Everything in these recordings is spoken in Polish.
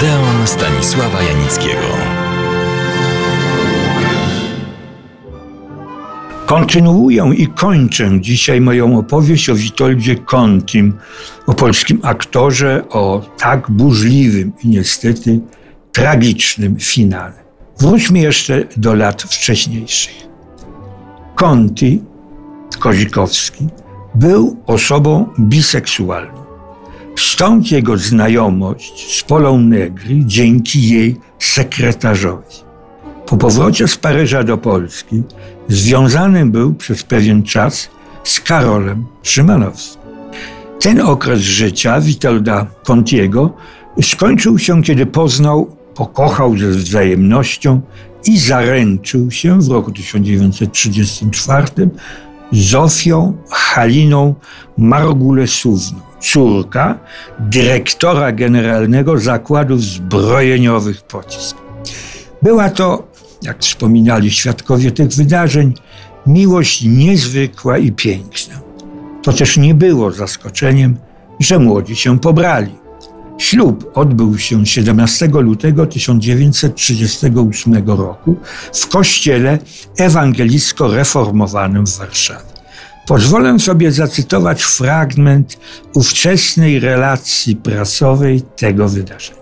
Odeon Stanisława Janickiego. Kontynuuję i kończę dzisiaj moją opowieść o Witoldzie Kontim, o polskim aktorze, o tak burzliwym i niestety tragicznym finale. Wróćmy jeszcze do lat wcześniejszych. Conti, Kozikowski, był osobą biseksualną. Stąd jego znajomość z Polą Negri dzięki jej sekretarzowi. Po powrocie z Paryża do Polski związany był przez pewien czas z Karolem Szymanowskim. Ten okres życia Witolda Contiego skończył się, kiedy poznał, pokochał ze wzajemnością i zaręczył się w roku 1934 Zofią Haliną Margulesówną, córka dyrektora generalnego zakładów zbrojeniowych pocisk. Była to, jak wspominali świadkowie tych wydarzeń, miłość niezwykła i piękna. To też nie było zaskoczeniem, że młodzi się pobrali. Ślub odbył się 17 lutego 1938 roku w kościele ewangelicko-reformowanym w Warszawie. Pozwolę sobie zacytować fragment ówczesnej relacji prasowej tego wydarzenia.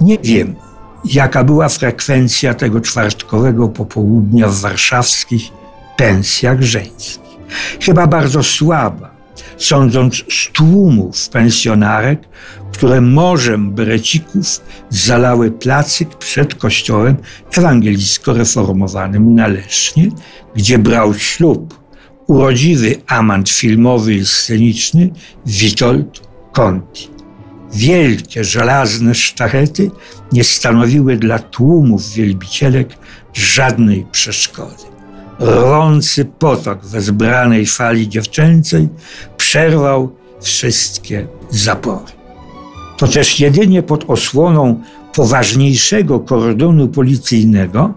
Nie wiem, jaka była frekwencja tego czwartkowego popołudnia w warszawskich pensjach żeńskich. Chyba bardzo słaba, sądząc z tłumów pensjonarek, które morzem brecików zalały placyk przed kościołem ewangelicko-reformowanym na Lesznie, gdzie brał ślub urodziwy amant filmowy i sceniczny Witold Conti. Wielkie żelazne sztachety nie stanowiły dla tłumów wielbicielek żadnej przeszkody. Rący potok wezbranej fali dziewczęcej przerwał wszystkie zapory. To też jedynie pod osłoną poważniejszego kordonu policyjnego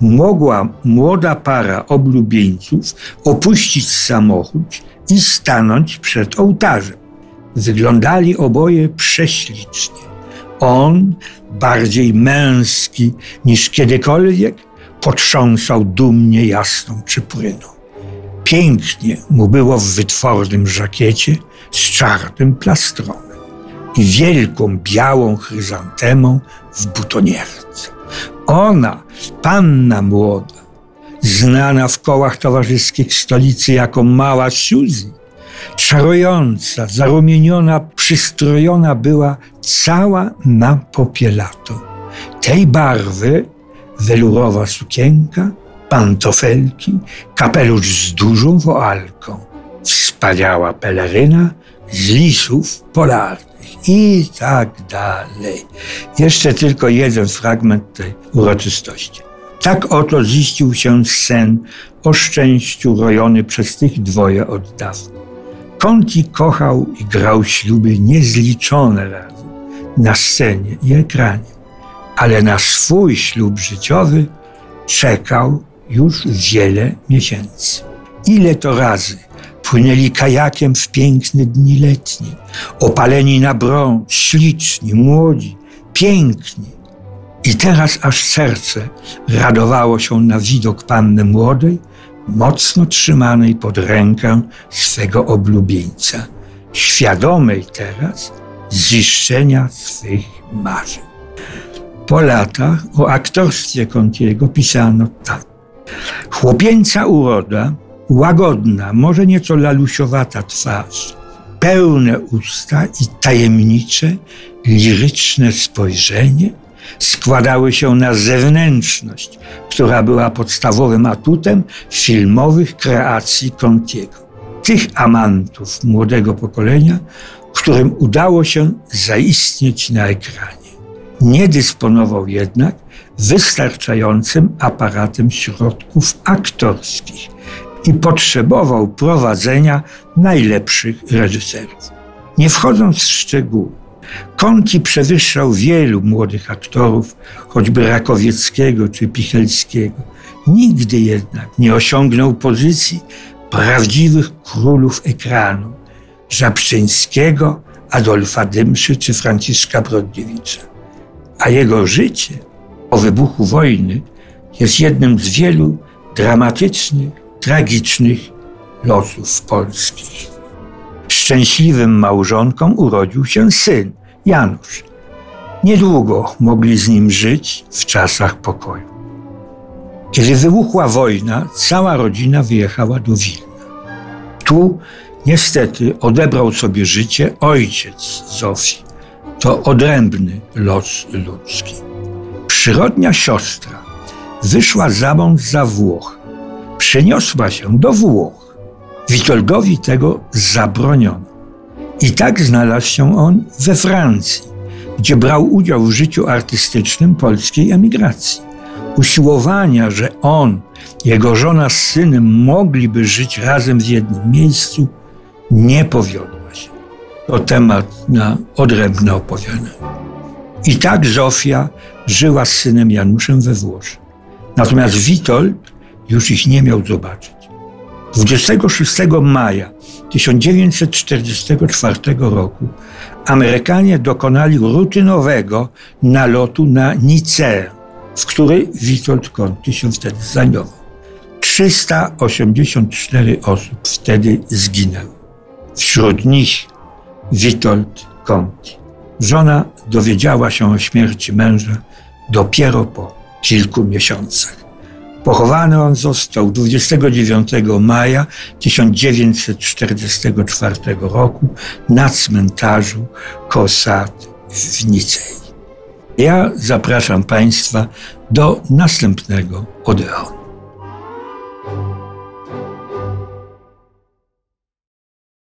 mogła młoda para oblubieńców opuścić samochód i stanąć przed ołtarzem. Wyglądali oboje prześlicznie. On, bardziej męski niż kiedykolwiek, potrząsał dumnie jasną czypryną. Pięknie mu było w wytwornym żakiecie z czarnym plastronem i wielką białą chryzantemą w butonierce. Ona, panna młoda, znana w kołach towarzyskich stolicy jako mała Suzy, czarująca, zarumieniona, przystrojona była cała na popielato. Tej barwy welurowa sukienka, pantofelki, kapelusz z dużą woalką, wspaniała peleryna z lisów polarnych i tak dalej. Jeszcze tylko jeden fragment tej uroczystości. Tak oto ziścił się sen o szczęściu rojony przez tych dwoje od dawna. Conti kochał i grał śluby niezliczone razy na scenie i ekranie, ale na swój ślub życiowy czekał już wiele miesięcy. Ile to razy płynęli kajakiem w piękne dni letnie, opaleni na brąz, śliczni, młodzi, piękni. I teraz aż serce radowało się na widok panny młodej, mocno trzymanej pod rękę swego oblubieńca, świadomej teraz ziszczenia swych marzeń. Po latach o aktorstwie Contiego pisano tak. Chłopięca uroda, łagodna, może nieco lalusiowata twarz, pełne usta i tajemnicze, liryczne spojrzenie składały się na zewnętrzność, która była podstawowym atutem filmowych kreacji Contiego. Tych amantów młodego pokolenia, którym udało się zaistnieć na ekranie. Nie dysponował jednak wystarczającym aparatem środków aktorskich i potrzebował prowadzenia najlepszych reżyserów. Nie wchodząc w szczegóły, Conti przewyższał wielu młodych aktorów, choćby Rakowieckiego czy Pichelskiego. Nigdy jednak nie osiągnął pozycji prawdziwych królów ekranu Żabczyńskiego Adolfa Dymszy czy Franciszka Brodniewicza. A jego życie po wybuchu wojny jest jednym z wielu dramatycznych, tragicznych losów polskich. Szczęśliwym małżonkom urodził się syn, Janusz. Niedługo mogli z nim żyć w czasach pokoju. Kiedy wybuchła wojna, cała rodzina wyjechała do Wilna. Tu niestety odebrał sobie życie ojciec Zofii. To odrębny los ludzki. Przyrodnia siostra wyszła za mąż za Włoch. Przeniosła się do Włoch. Witoldowi tego zabroniono. I tak znalazł się on we Francji, gdzie brał udział w życiu artystycznym polskiej emigracji. Usiłowania, że on, jego żona z synem mogliby żyć razem w jednym miejscu, nie powiodła się. To temat na odrębne opowiadanie. I tak Zofia żyła z synem Januszem we Włoszech. Natomiast Witold już ich nie miał zobaczyć. 26 maja 1944 roku Amerykanie dokonali rutynowego nalotu na Niceę, w której Witold Conti się wtedy znajdował. 384 osób wtedy zginęło. Wśród nich Witold Conti. Żona dowiedziała się o śmierci męża dopiero po kilku miesiącach. Pochowany on został 29 maja 1944 roku na cmentarzu Kosat w Nicei. Ja zapraszam Państwa do następnego Odeonu.